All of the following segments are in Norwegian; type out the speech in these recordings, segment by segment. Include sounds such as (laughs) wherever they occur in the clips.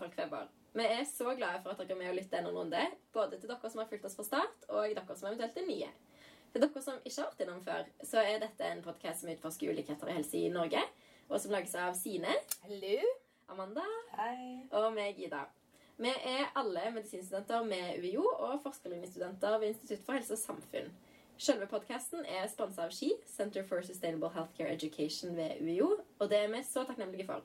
sesong. Vi er så glade for at dere er med og lytter en runde, både til dere som har fulgt oss fra start, og dere som eventuelt er nye. Til dere som ikke har vært innom før, så er dette en podkast som utforsker ulikheter i helse i Norge, og som lages av Sine, Hello. Amanda Hei. og meg, Ida. Vi er alle medisinstudenter med UiO og forskerlinjestudenter ved Institutt for helse og samfunn. Selve podkasten er sponsa av SKI, Center for Sustainable Healthcare Education ved UiO, og det er vi så takknemlige for.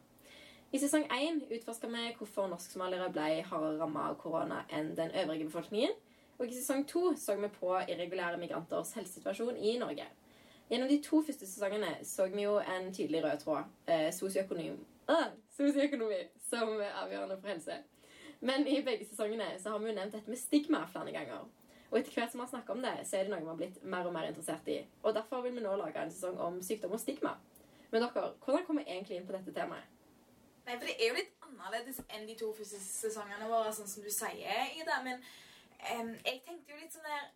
I sesong én utforska vi hvorfor norsksomalere ble hardere ramma av korona enn den øvrige befolkningen. Og i sesong to så vi på irregulære migranters helsesituasjon i Norge. Gjennom de to første sesongene så vi jo en tydelig rød tråd. Eh, sosioøkonomi, ah, sosioøkonomi som er avgjørende for helse. Men i begge sesongene så har vi jo nevnt dette med stigma flere ganger. Og etter hvert som vi har snakket om det, så er det noe vi har blitt mer og mer interessert i. Og derfor vil vi nå lage en sesong om sykdom og stigma. Men dere, hvordan kommer vi egentlig inn på dette temaet? Nei, for Det er jo litt annerledes enn de to første sesongene våre, sånn som du sier, Ida. Men um, jeg tenkte jo litt sånn der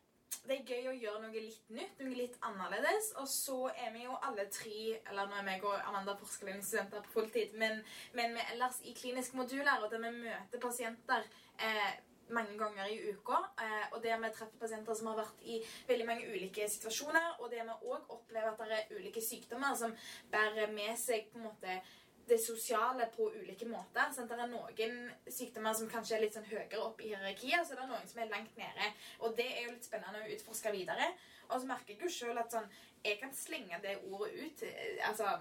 Det er gøy å gjøre noe litt nytt, noe litt annerledes. Og så er vi jo alle tre Eller nå er meg og Amanda forskerlinjestudenter på fulltid, men, men vi er ellers i klinisk modul her, og der vi møter pasienter eh, mange ganger i uka. Eh, og der vi treffer pasienter som har vært i veldig mange ulike situasjoner. Og der vi òg opplever at det er ulike sykdommer som bærer med seg på en måte det sosiale på ulike måter. Sant? Det er noen sykdommer som kanskje er litt sånn høyere opp i hierarkiet, så er noen som er langt nede. Og det er jo litt spennende å utforske videre. Og så merker jeg jo sjøl at sånn Jeg kan slenge det ordet ut. eh, Altså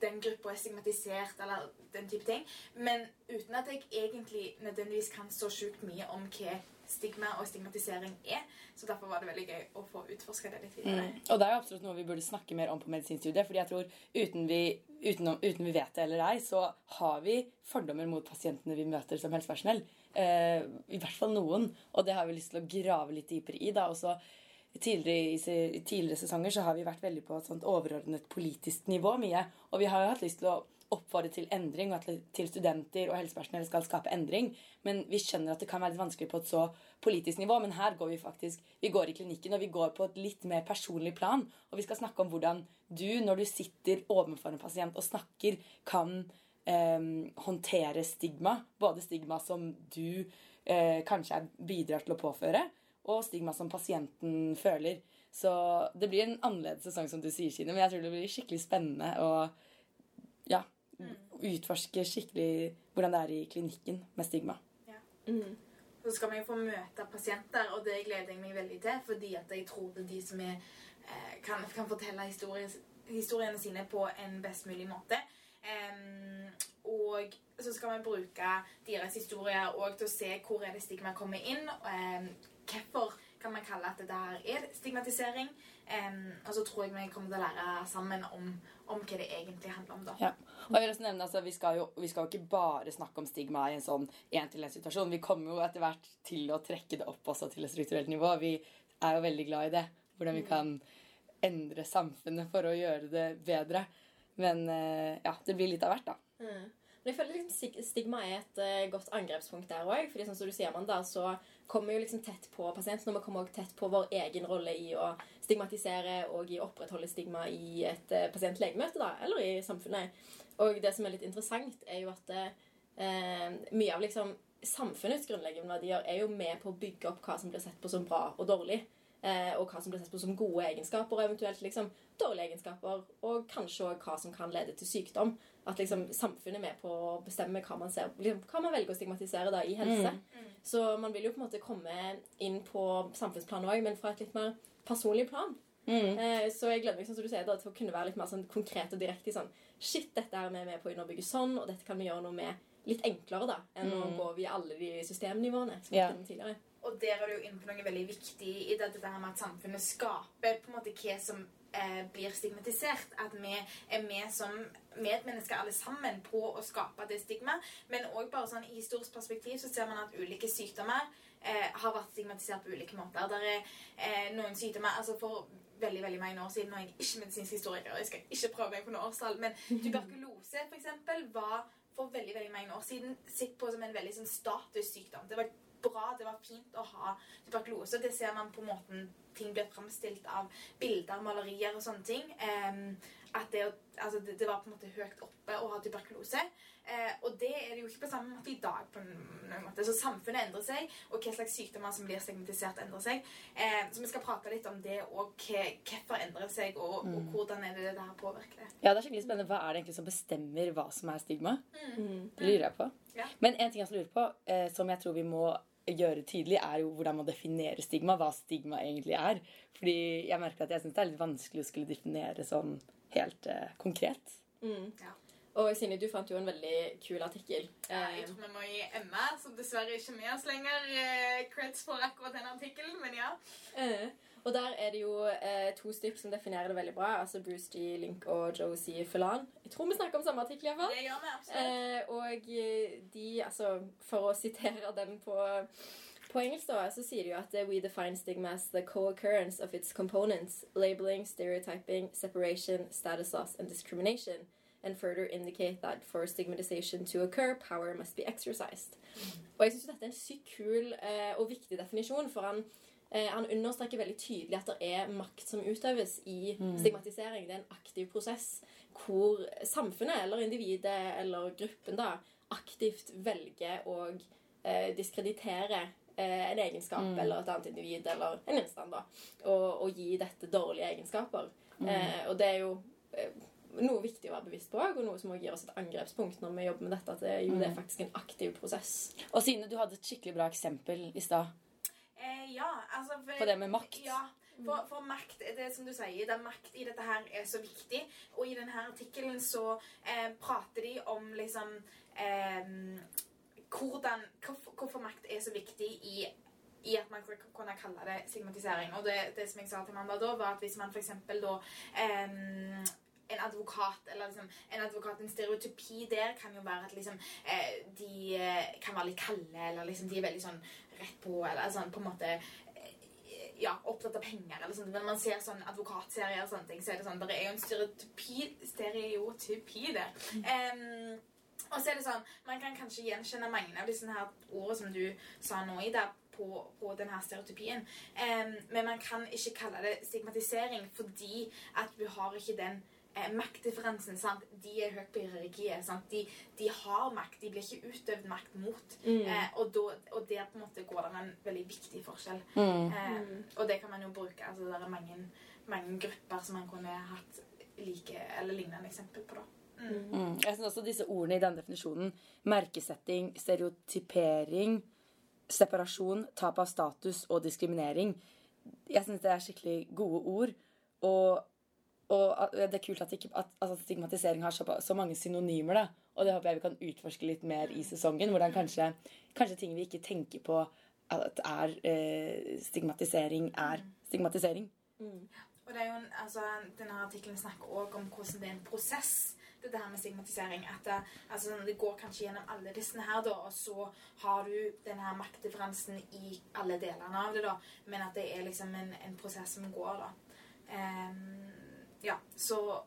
den gruppa er stigmatisert, eller den type ting. Men uten at jeg egentlig nødvendigvis kan så sjukt mye om hva stigma og stigmatisering er. Så derfor var det veldig gøy å få utforska det litt videre. Mm. Og det er jo absolutt noe vi burde snakke mer om på medisinstudiet. fordi jeg tror uten vi, uten, uten vi vet det eller ei, så har vi fordommer mot pasientene vi møter som helsepersonell. Eh, I hvert fall noen. Og det har vi lyst til å grave litt dypere i. da, og Tidligere, i tidligere sesonger så har vi vært veldig på et sånt overordnet politisk nivå mye. Og vi har jo hatt lyst til å oppfordre til endring, og at til studenter og helsepersonell skal skape endring. Men vi skjønner at det kan være litt vanskelig på et så politisk nivå. Men her går vi faktisk Vi går i klinikken, og vi går på et litt mer personlig plan. Og vi skal snakke om hvordan du, når du sitter overfor en pasient og snakker, kan eh, håndtere stigma. Både stigma som du eh, kanskje bidrar til å påføre, og stigma som pasienten føler. Så det blir en annerledes sesong, som du sier, Kine, men jeg tror det blir skikkelig spennende og ja, utforske skikkelig hvordan det er i klinikken med stigma. Ja. Så skal vi få møte pasienter, og det gleder jeg meg veldig til. Fordi at jeg tror det er de som er, eh, kan, kan fortelle historien, historiene sine på en best mulig måte. Um, og så skal vi bruke deres historier og til å se hvor er det stigma kommer inn. Um, hvorfor kan man kalle at det der er stigmatisering. Um, og så tror jeg vi kommer til å lære sammen om, om hva det egentlig handler om. da. Ja. Og jeg vil også nevne, altså, vi, skal jo, vi skal jo ikke bare snakke om stigma i en sånn én-til-én-situasjon. Vi kommer jo etter hvert til å trekke det opp også til et strukturelt nivå. Vi er jo veldig glad i det. Hvordan vi kan endre samfunnet for å gjøre det bedre. Men eh, ja, det blir litt av hvert, da. Mm. Men jeg føler liksom stigma er et uh, godt angrepspunkt der òg. Fordi sånn som du sier, Amanda, så kommer vi jo liksom tett på pasienten, og vi kommer også tett på vår egen rolle i å stigmatisere og i opprettholde stigma i et uh, pasientlegemøte, da, eller i samfunnet. Og det som er litt interessant, er jo at uh, mye av liksom samfunnets grunnleggende verdier er jo med på å bygge opp hva som blir sett på som bra og dårlig. Eh, og hva som blir sett på som gode egenskaper, og eventuelt liksom dårlige egenskaper. Og kanskje også hva som kan lede til sykdom. At liksom samfunnet er med på å bestemme hva man, ser, liksom, hva man velger å stigmatisere da, i helse. Så man vil jo på en måte komme inn på samfunnsplanet òg, men fra et litt mer personlig plan. Eh, så jeg gleder meg som du sier, da, til å kunne være litt mer sånn konkret og direkte i sånn Shit, dette er vi med på å underbygge sånn, og dette kan vi gjøre noe med litt enklere da, enn å gå via alle de systemnivåene. som vi Ja. tidligere. Og der er du jo inne på noe veldig viktig i dette her med at samfunnet skaper på en måte hva som eh, blir stigmatisert. At vi er med som medmennesker alle sammen på å skape det stigma. Men òg bare sånn i historisk perspektiv så ser man at ulike sykdommer eh, har vært stigmatisert på ulike måter. Der er eh, noen sykdommer altså For veldig veldig mange år siden er jeg ikke medisinsk historiker, og jeg skal ikke prøve meg på noe årstall, men (laughs) tuberkulose for eksempel, var for veldig veldig mange år siden sett på som en veldig sånn statussykdom. Det var bra, det var fint å ha tuberkulose. Det ser man på måten ting blir framstilt av bilder, malerier og sånne ting. Em, at det, altså, det, det var på en måte høyt oppe å ha tuberkulose. Eh, og det er det jo ikke på samme måte i dag. på noen måte. Så Samfunnet endrer seg, og hva slags sykdommer som blir stigmatisert, endrer seg. Eh, så vi skal prate litt om det, og hvorfor endrer seg, og, og hvordan er det det her påvirker det. Ja, det er skikkelig spennende. Hva er det egentlig som bestemmer hva som er stigma? Mm. Det lurer jeg på. Ja. Men en ting jeg lurer på, eh, som jeg tror vi må gjøre tydelig, er jo hvordan man definerer stigma. Hva stigma egentlig er. Fordi jeg merker at jeg syns det er litt vanskelig å skulle definere sånn helt eh, konkret. Mm. Ja. Og Silje, du fant jo en veldig kul artikkel. Jeg Eh, tror vi må gi Emma, som dessverre ikke er med oss lenger, eh, creds for akkurat den artikkelen, men ja. eh, og der er det jo eh, to stykk som definerer det veldig bra. Altså Bruce G. Link og Josie Felan. Jeg tror vi snakker om samme artikkel. i hvert fall. Det gjør vi absolutt. Eh, og de, altså, for å sitere den på, på engelsk, da, så sier de jo at eh, we define stigma as the co-occurrence of its components, labeling, stereotyping, separation, status loss, and discrimination, and further indicate that for stigmatization to occur, power must be exercised. Og jeg syns dette er en sykt kul eh, og viktig definisjon, for han Eh, han understreker veldig tydelig at det er makt som utøves i stigmatisering. Det er en aktiv prosess hvor samfunnet eller individet eller gruppen da aktivt velger å eh, diskreditere en egenskap eller et annet individ eller en gjenstand. da, og, og gi dette dårlige egenskaper. Eh, og det er jo eh, noe viktig å være bevisst på, og noe som også gir oss et angrepspunkt når vi jobber med dette. At det, jo, det er faktisk en aktiv prosess. Og Sine, du hadde et skikkelig bra eksempel i stad Eh, ja, altså for, på det med makt. Ja, for, for makt, det er som du sier, det er makt i dette her er så viktig. Og i denne artikkelen så eh, prater de om liksom eh, hvordan, hvorfor, hvorfor makt er så viktig i i at man kan kunne kalle det stigmatisering. Og det, det som jeg sa til Amanda da, var at hvis man f.eks. da em, en advokat, eller liksom, en advokat, en stereotypi der kan jo være at liksom, eh, de eh, kan være litt kalde, eller liksom, de er veldig sånn rett på, eller sånn på en måte eh, ja, opptatt av penger eller sånt. Når man ser sånn advokatserier og sånne ting, så er det sånn, det er jo en stereotypi, stereotypi der. Em, og så er det sånn, man kan kanskje gjenkjenne mange av disse her ordene som du sa nå, Ida, på, på denne stereotypien. Um, men man kan ikke kalle det stigmatisering fordi at du har ikke den eh, maktdifferansen. sant? De er høyt på hierarkiet. sant? De, de har makt. De blir ikke utøvd makt mot. Eh, og, da, og der på en måte går det en veldig viktig forskjell. Mm. Eh, og det kan man jo bruke. altså Det er mange, mange grupper som man kunne hatt like, eller lignende eksempel på. da. Mm. Mm. Jeg synes også disse ordene i denne definisjonen, merkesetting, stereotypering, separasjon, tap av status og diskriminering, jeg synes det er skikkelig gode ord. Og, og det er kult at, ikke, at, at stigmatisering har så, så mange synonymer. da. Og det håper jeg vi kan utforske litt mer i sesongen. Hvordan kanskje, kanskje ting vi ikke tenker på at er eh, stigmatisering, er stigmatisering. Og det er jo en, altså, denne artikkelen snakker også om hvordan det er en prosess, dette her med stigmatisering. At det, altså, det går kanskje gjennom alle disse her, da, og så har du denne her maktdifferansen i alle delene av det, da. Men at det er liksom en, en prosess som går, da. Um, ja, så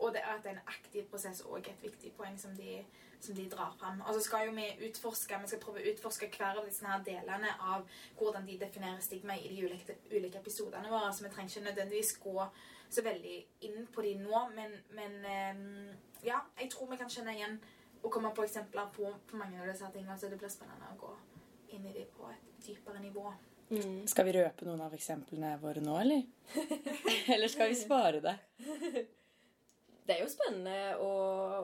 Og det er at det er en aktiv prosess òg et viktig poeng som de, som de drar fram. Og så skal jo vi utforske vi skal prøve å utforske hver av disse her delene av hvordan de definerer stigma i de ulike, ulike episodene våre. Så vi trenger ikke nødvendigvis gå så veldig inn på de nå, men, men ehm, ja, jeg tror vi kan kjenne igjen og komme på eksempler på, på mange av disse tingene. Så det blir spennende å gå inn i de på et dypere nivå. Mm. Skal vi røpe noen av eksemplene våre nå, eller? (laughs) eller skal vi spare det? (laughs) det er jo spennende å,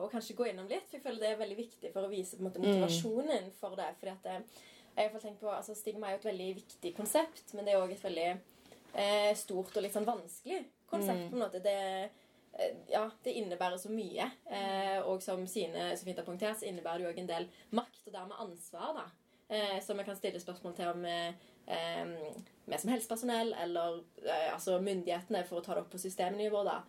å kanskje gå innom litt. For jeg føler det er veldig viktig for å vise på en måte, motivasjonen for det. Fordi at det, jeg har i hvert fall tenkt på, altså Stigma er jo et veldig viktig konsept, men det er òg et veldig eh, stort og litt sånn vanskelig konsept. på en måte. Det, eh, ja, det innebærer så mye. Eh, og som Sine så fint har punktert, så innebærer det jo òg en del makt og dermed ansvar. da. Eh, som vi kan stille spørsmål til om eh, eh, vi som helsepersonell eller eh, altså myndighetene, for å ta det opp på systemnivå, da,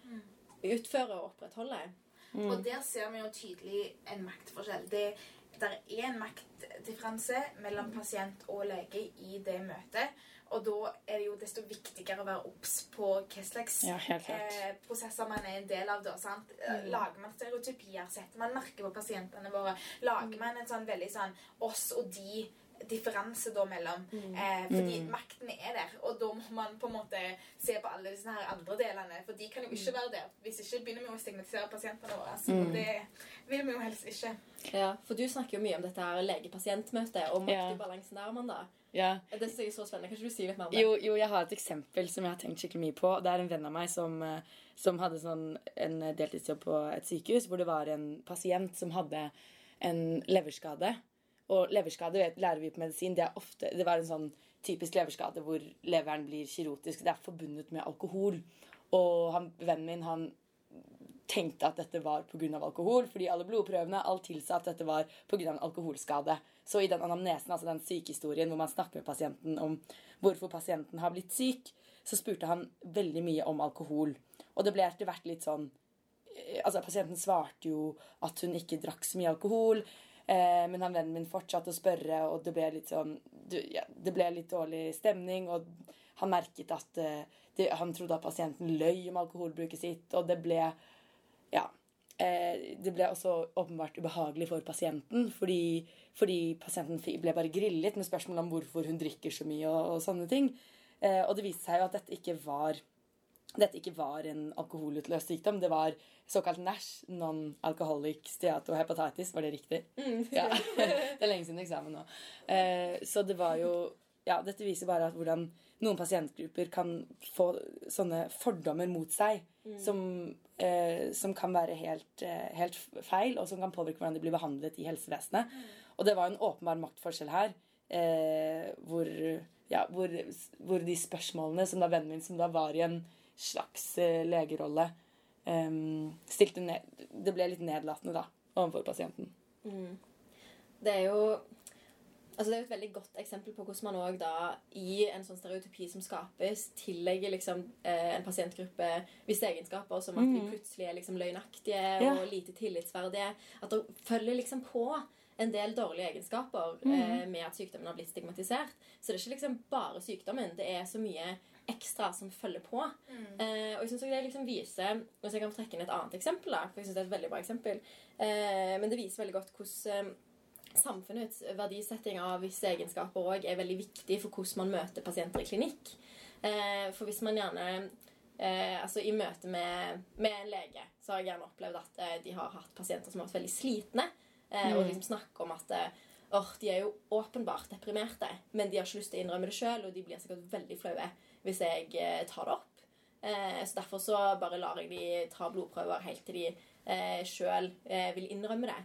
utfører og opprettholder. Og der ser vi jo tydelig en maktforskjell. Det der er en maktdifferanse mellom pasient og lege i det møtet. Og da er det jo desto viktigere å være obs på hva slags Ja, eh, prosesser man er en del av. Da, sant? Eh, Lager man stereotypier? Setter man merke på pasientene våre? Lager man en sånn veldig sånn oss og de differanse da mellom. Mm. Eh, fordi makten er der, og da må man på en måte se på alle disse her andre delene. For de kan jo Mm. ikke være der. Hvis ikke begynner vi å stigmatisere pasientene våre. Så det vil vi jo helst ikke. Ja, for du snakker jo mye om dette her lege-pasient-møtet og maktbalansen der, Amanda. Ja. Det synes jeg er så spennende. Kanskje du sier litt mer om det? Jo, jo, jeg har et eksempel som jeg har tenkt skikkelig mye på. Det er en venn av meg som, eh, som hadde sånn en deltidsjobb på et sykehus, hvor det var en pasient som hadde en leverskade. Og leverskade vet, lærer vi på medisin. Det, er ofte, det var en sånn typisk leverskade hvor leveren blir kirotisk. Det er forbundet med alkohol. Og han, vennen min han tenkte at dette var pga. alkohol, fordi alle blodprøvene alt tilsa at dette var pga. en alkoholskade. Så i den anamnesen, altså den sykehistorien hvor man snakker med pasienten om hvorfor pasienten har blitt syk, så spurte han veldig mye om alkohol. Og det ble etter hvert litt sånn eh, Altså, pasienten svarte jo at hun ikke drakk så mye alkohol. Eh, men han vennen min fortsatte å spørre, og det ble litt sånn ja, Det ble litt dårlig stemning, og han merket at eh, det, Han trodde at pasienten løy om alkoholbruket sitt, og det ble Ja. Eh, det ble også åpenbart ubehagelig for pasienten, fordi, fordi pasienten ble bare grillet med spørsmål om hvorfor hun drikker så mye og, og sånne ting. Eh, og det viste seg jo at dette ikke var dette ikke var en alkoholutløst sykdom. Det var såkalt NASH, non-alcoholic steatohepatitis. Var det riktig? Ja. (laughs) Det er lenge siden eksamen nå. Eh, så det var jo Ja, dette viser bare at hvordan noen pasientgrupper kan få sånne fordommer mot seg som, eh, som kan være helt, eh, helt feil, og som kan påvirke hvordan de blir behandlet i helsevesenet. Og det var en åpenbar maktforskjell her, eh, hvor, ja, hvor, hvor de spørsmålene som da vennen min, som da var i en slags eh, legerolle, eh, stilte ned Det ble litt nedlatende, da, overfor pasienten. Det er jo Altså det er jo et veldig godt eksempel på hvordan man også da i en sånn stereotypi som skapes, tillegger liksom eh, en pasientgruppe visse egenskaper, som at de plutselig er liksom løgnaktige Ja. og lite tillitsverdige. At det følger liksom på en del dårlige egenskaper eh, med at sykdommen har blitt stigmatisert. Så det er ikke liksom bare sykdommen. Det er så mye ekstra som følger på. Eh, og jeg synes også det liksom viser Hvis jeg kan trekke inn et annet eksempel, da, for jeg synes det er et veldig bra eksempel eh, Men det viser veldig godt hvordan samfunnets verdisetting av visse egenskaper òg er veldig viktig for hvordan man møter pasienter i klinikk. Eh, for hvis man gjerne eh, Altså i møte med, med en lege så har jeg gjerne opplevd at eh, de har hatt pasienter som har vært veldig slitne, eh, og liksom snakker om at or, De er jo åpenbart deprimerte, men de har ikke lyst til å innrømme det sjøl, og de blir sikkert veldig flaue hvis jeg eh, tar det opp. Eh, så Derfor så bare lar jeg de ta blodprøver helt til de eh, sjøl eh, vil innrømme det.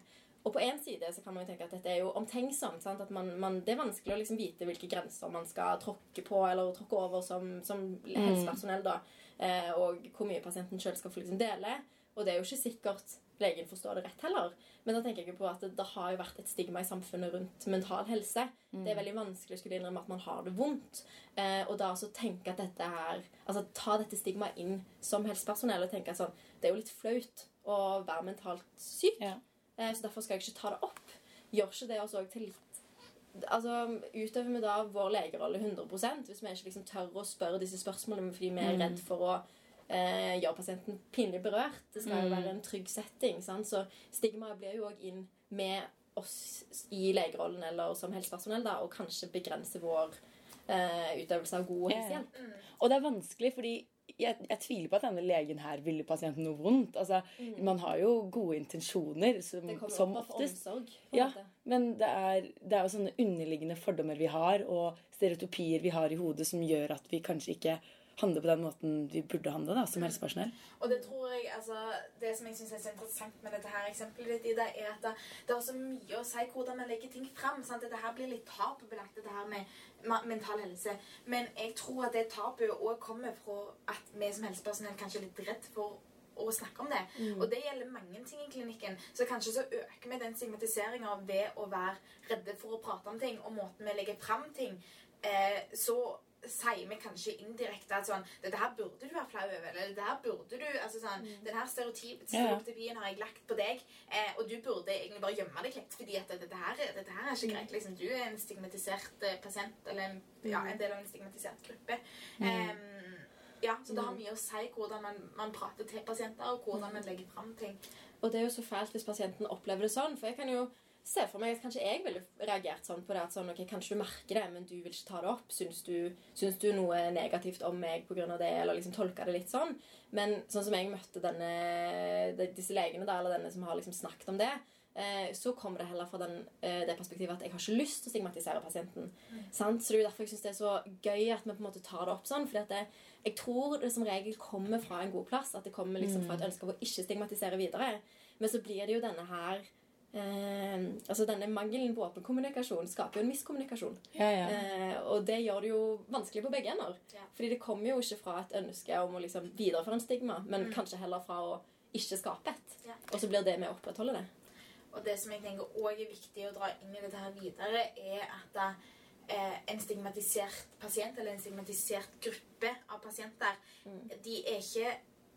Og på en side så kan man jo tenke at dette er jo omtenksomt. Sant? At man, man, det er vanskelig å liksom vite hvilke grenser man skal tråkke på eller tråkke over som, som helsepersonell. da. Eh, og hvor mye pasienten sjøl skal få liksom dele. Og det er jo ikke sikkert legen forstår det rett heller. Men da tenker jeg på at det, det har jo vært et stigma i samfunnet rundt mental helse. Det er veldig vanskelig å skulle innrømme at man har det vondt. Eh, og da altså tenke at dette her Altså ta dette stigmaet inn som helsepersonell og tenke at sånn Det er jo litt flaut å være mentalt syk. Ja. Eh, Så derfor skal jeg ikke ta det opp. Gjør ikke det oss òg til litt Altså, Utøver vi da vår legerolle 100% hvis vi ikke liksom tør å spørre disse spørsmålene fordi vi er redd for å eh, gjøre pasienten pinlig berørt? Det skal jo være en trygg setting. Sant? Så stigmaet blir jo òg inn med oss i legerollen eller som helsepersonell da, og kanskje begrense vår eh, utøvelse av god helsehjelp. Yeah. Og det er vanskelig, fordi jeg, jeg tviler på at denne legen her ville pasienten noe vondt. Altså, Man har jo gode intensjoner, som, Det kommer som oftest. omsorg. Ja, men det er, det er jo sånne underliggende fordommer vi har, og stereotypier vi har i hodet, som gjør at vi kanskje ikke handler på den måten vi burde handle da, som helsepersonell. Og det tror jeg, altså, det som jeg synes er så interessant med dette her eksempelet ditt, er at det, det har så mye å si hvordan man legger ting frem. Sant? Dette her blir litt tabubelagt, dette her med mental helse. Men jeg tror at det tabuet òg kommer fra at vi som helsepersonell kanskje er litt redd for å snakke om det. Og det gjelder mange ting i klinikken. Så kanskje så øker vi den stigmatiseringa ved å være redde for å prate om ting, og måten vi legger frem ting. Eh, så sier vi kanskje indirekte at sånn Dette her burde du være flau over. Eller dette her burde du altså sånn, Den her Ja, ja. stereotypien har jeg lagt på deg, eh, og du burde egentlig bare gjemme deg litt, fordi at dette her, dette her er ikke greit. Liksom, du er en stigmatisert eh, pasient, eller en, ja, en del av en stigmatisert gruppe. Em, ja, så det har mye å si hvordan man, man prater til pasienter, og hvordan man legger fram ting. Og det er jo så fælt hvis pasienten opplever det sånn. For jeg kan jo ser for meg at kanskje jeg ville reagert sånn på det. at sånn, ok, Kanskje du merker det, men du vil ikke ta det opp. Syns du, syns du noe negativt om meg pga. det, eller liksom tolka det litt sånn? Men sånn som jeg møtte denne, disse legene, da, eller denne som har liksom snakket om det, eh, så kommer det heller fra den, eh, det perspektivet at jeg har ikke lyst til å stigmatisere pasienten. Sant? Så det er jo derfor jeg syns det er så gøy at vi på en måte tar det opp sånn. For jeg tror det som regel kommer fra en god plass. At det kommer liksom fra et ønske om å ikke stigmatisere videre. Men så blir det jo denne her eh, altså Denne mangelen på åpen kommunikasjon skaper jo en miskommunikasjon. Ja, ja. Eh, og det gjør det jo vanskelig på begge ender. Ja. Fordi det kommer jo ikke fra et ønske om å liksom videreføre en stigma, men kanskje heller fra å ikke skape et. Ja. Og så blir det med å opprettholde det. Og det som jeg tenker også er viktig å dra inn i dette her videre, er at eh, en stigmatisert pasient, eller en stigmatisert gruppe av pasienter, de er ikke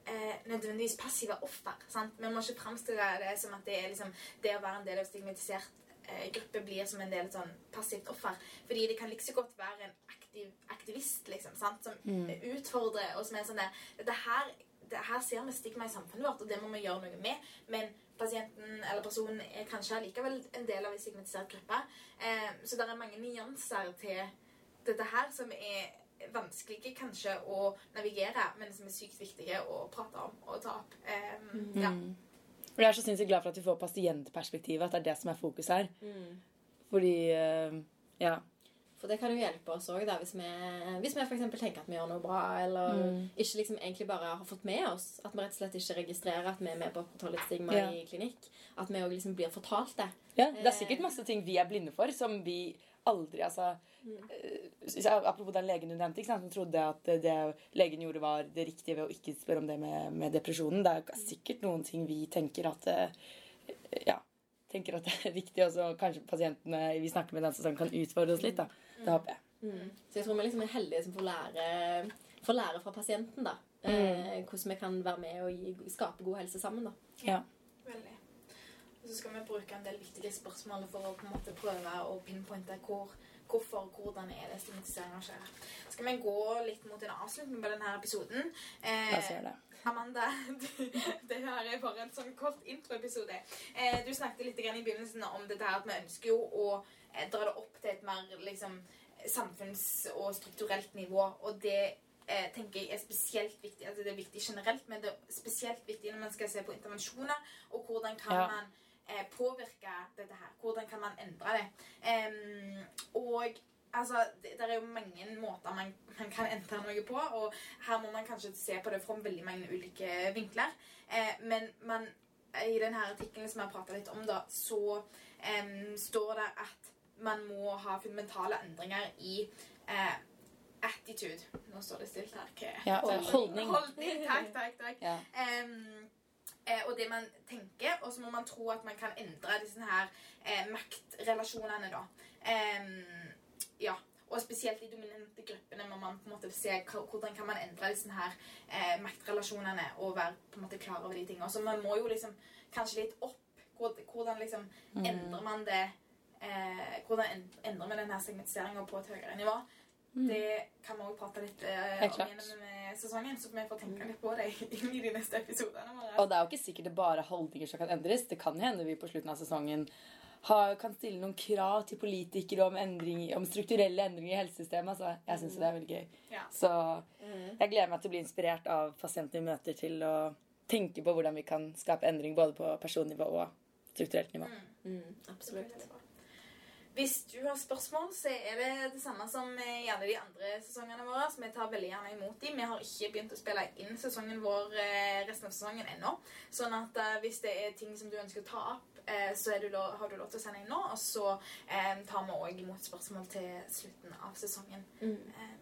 eh, nødvendigvis passive offer. Sant? Vi må ikke framstille det som at det, er liksom, det å være en del av stigmatisert eh, gruppe blir som en del sånn passivt offer. Fordi det kan like så godt være en aktiv aktivist liksom, sant? som utfordrer og som er sånn det her, det, her ser vi stigma i samfunnet vårt, og det må vi gjøre noe med. Men pasienten eller personen er kanskje allikevel en del av en stigmatisert gruppe. Eh, så det er mange nyanser til dette her som er vanskelige kanskje å navigere, men som er sykt viktige å prate om og ta opp. Eh, ja. Og jeg er så sinnssykt glad for at vi får pasientperspektivet, at det er det som er fokus her. Fordi uh, Ja. For det kan jo hjelpe oss òg, hvis vi, hvis vi eksempel tenker at vi gjør noe bra, eller ikke liksom egentlig bare har fått med oss at vi rett og slett ikke registrerer at vi er med på å opprettholde et stigma Ja. i klinikk. At vi òg liksom blir fortalt det. ja. Det er sikkert masse ting vi er blinde for, som vi aldri altså eh, Apropos den legen du nevnte, ikke sant, som trodde at det legen gjorde, var det riktige ved å ikke spørre om det med, med depresjonen. Det er sikkert noen ting vi tenker at eh, Ja. Tenker at (laughs) det er riktig, og så kanskje pasientene vi snakker med den sesongen, kan utfordre oss litt. da. Det håper jeg. Så jeg tror vi liksom er heldige som får lære, får lære fra pasienten. da. Eh, hvordan vi kan være med og gi, skape god helse sammen. da. Ja. Veldig. Og så skal vi bruke en del viktige spørsmål for å på en måte prøve å pinpointe hvor, hvorfor og hvordan er det stigmatiseringa skjer. Skal vi gå litt mot en avslutning på denne episoden? Eh, La oss gjøre det. Amanda, (laughs) du, det her er bare en sånn kort introepisode. Eh, du snakket litt i begynnelsen om dette her at vi ønsker jo å eh, dra det opp til et mer liksom, samfunns- og strukturelt nivå. Og det eh, tenker jeg er spesielt viktig. Altså, det er viktig generelt, men det er spesielt viktig når man skal se på intervensjoner, og hvordan kan Ja. man eh, påvirke dette her. Hvordan kan man endre det. Em, og altså, det, det er jo mange måter man, man kan endre noe på, og her må man kanskje se på det fra veldig mange ulike vinkler. Eh, men man, i denne artikkelen som jeg prata litt om, da, så em, står det at man må ha fundamentale endringer i eh, attitude. Nå står det stilt her. Okay. Ja, holdning. Holdning, takk, takk, takk. Ja. Eh, og det man tenker, og så må man tro at man kan endre disse her eh, maktrelasjonene, da. Em, ja. Og spesielt i dominante gruppene må man på en måte se hvordan kan man endre disse her eh, maktrelasjonene og være på en måte klar over de tingene. Så man må jo liksom kanskje litt opp. Hvordan liksom endrer man det eh, Hvordan endrer man denne segmentiseringa på et høyere nivå? Det kan vi òg prate litt eh, om gjennom sesongen, så vi får tenke litt på det i de neste episodene våre. Og det er jo ikke sikkert det bare er holdninger som kan endres. Det kan hende vi på slutten av sesongen har, kan stille noen krav til politikere om, endring, om strukturelle endringer i helsesystemet. Altså, jeg syns det er veldig gøy. Ja. Så jeg gleder meg til å bli inspirert av pasienter vi møter, til å tenke på hvordan vi kan skape endring både på personnivå og strukturelt nivå. Mm, absolutt. Hvis du har spørsmål, så er det det samme som i alle de andre sesongene våre. Så vi tar veldig gjerne imot dem. Vi har ikke begynt å spille inn sesongen vår eh, resten av sesongen ennå. Sånn at eh, hvis det er ting som du ønsker å ta opp, eh, så er du lov, har du lov til å sende inn nå. Og så tar vi òg imot spørsmål til slutten av sesongen. Eh,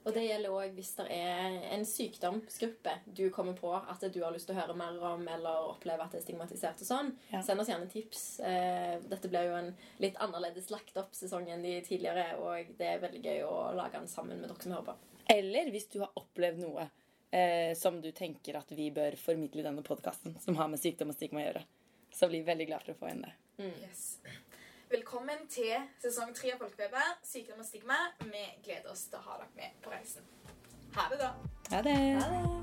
Og det gjelder òg hvis det er en sykdomsgruppe du kommer på at du har lyst til å høre mer om, eller oppleve at det er stigmatisert og sånn. Ja. Send oss gjerne tips. Eh, Dette blir jo en litt annerledes lagt opp sesong enn de tidligere, og det er veldig gøy å lage den sammen med dere som hører på. Eller hvis du har opplevd noe eh, som du tenker at vi bør formidle i denne podkasten, som har med sykdom og stigma å gjøre, så blir vi veldig glad for å få inn det. yes. Velkommen til sesong tre av Folkefeber, sykdom og stigma. Vi gleder oss til å ha dere med på reisen. Ha det, da. Ha det! Ha det!